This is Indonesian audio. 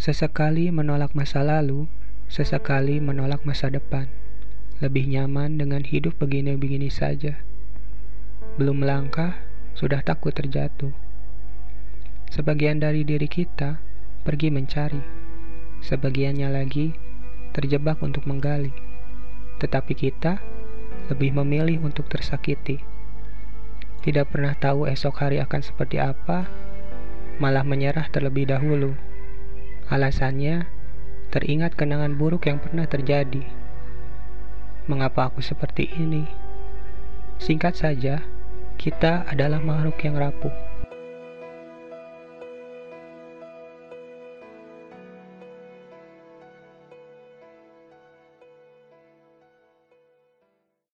Sesekali menolak masa lalu, sesekali menolak masa depan. Lebih nyaman dengan hidup begini-begini saja. Belum melangkah, sudah takut terjatuh. Sebagian dari diri kita pergi mencari, sebagiannya lagi terjebak untuk menggali. Tetapi kita lebih memilih untuk tersakiti. Tidak pernah tahu esok hari akan seperti apa, malah menyerah terlebih dahulu. Alasannya, teringat kenangan buruk yang pernah terjadi. Mengapa aku seperti ini? Singkat saja, kita adalah makhluk yang rapuh.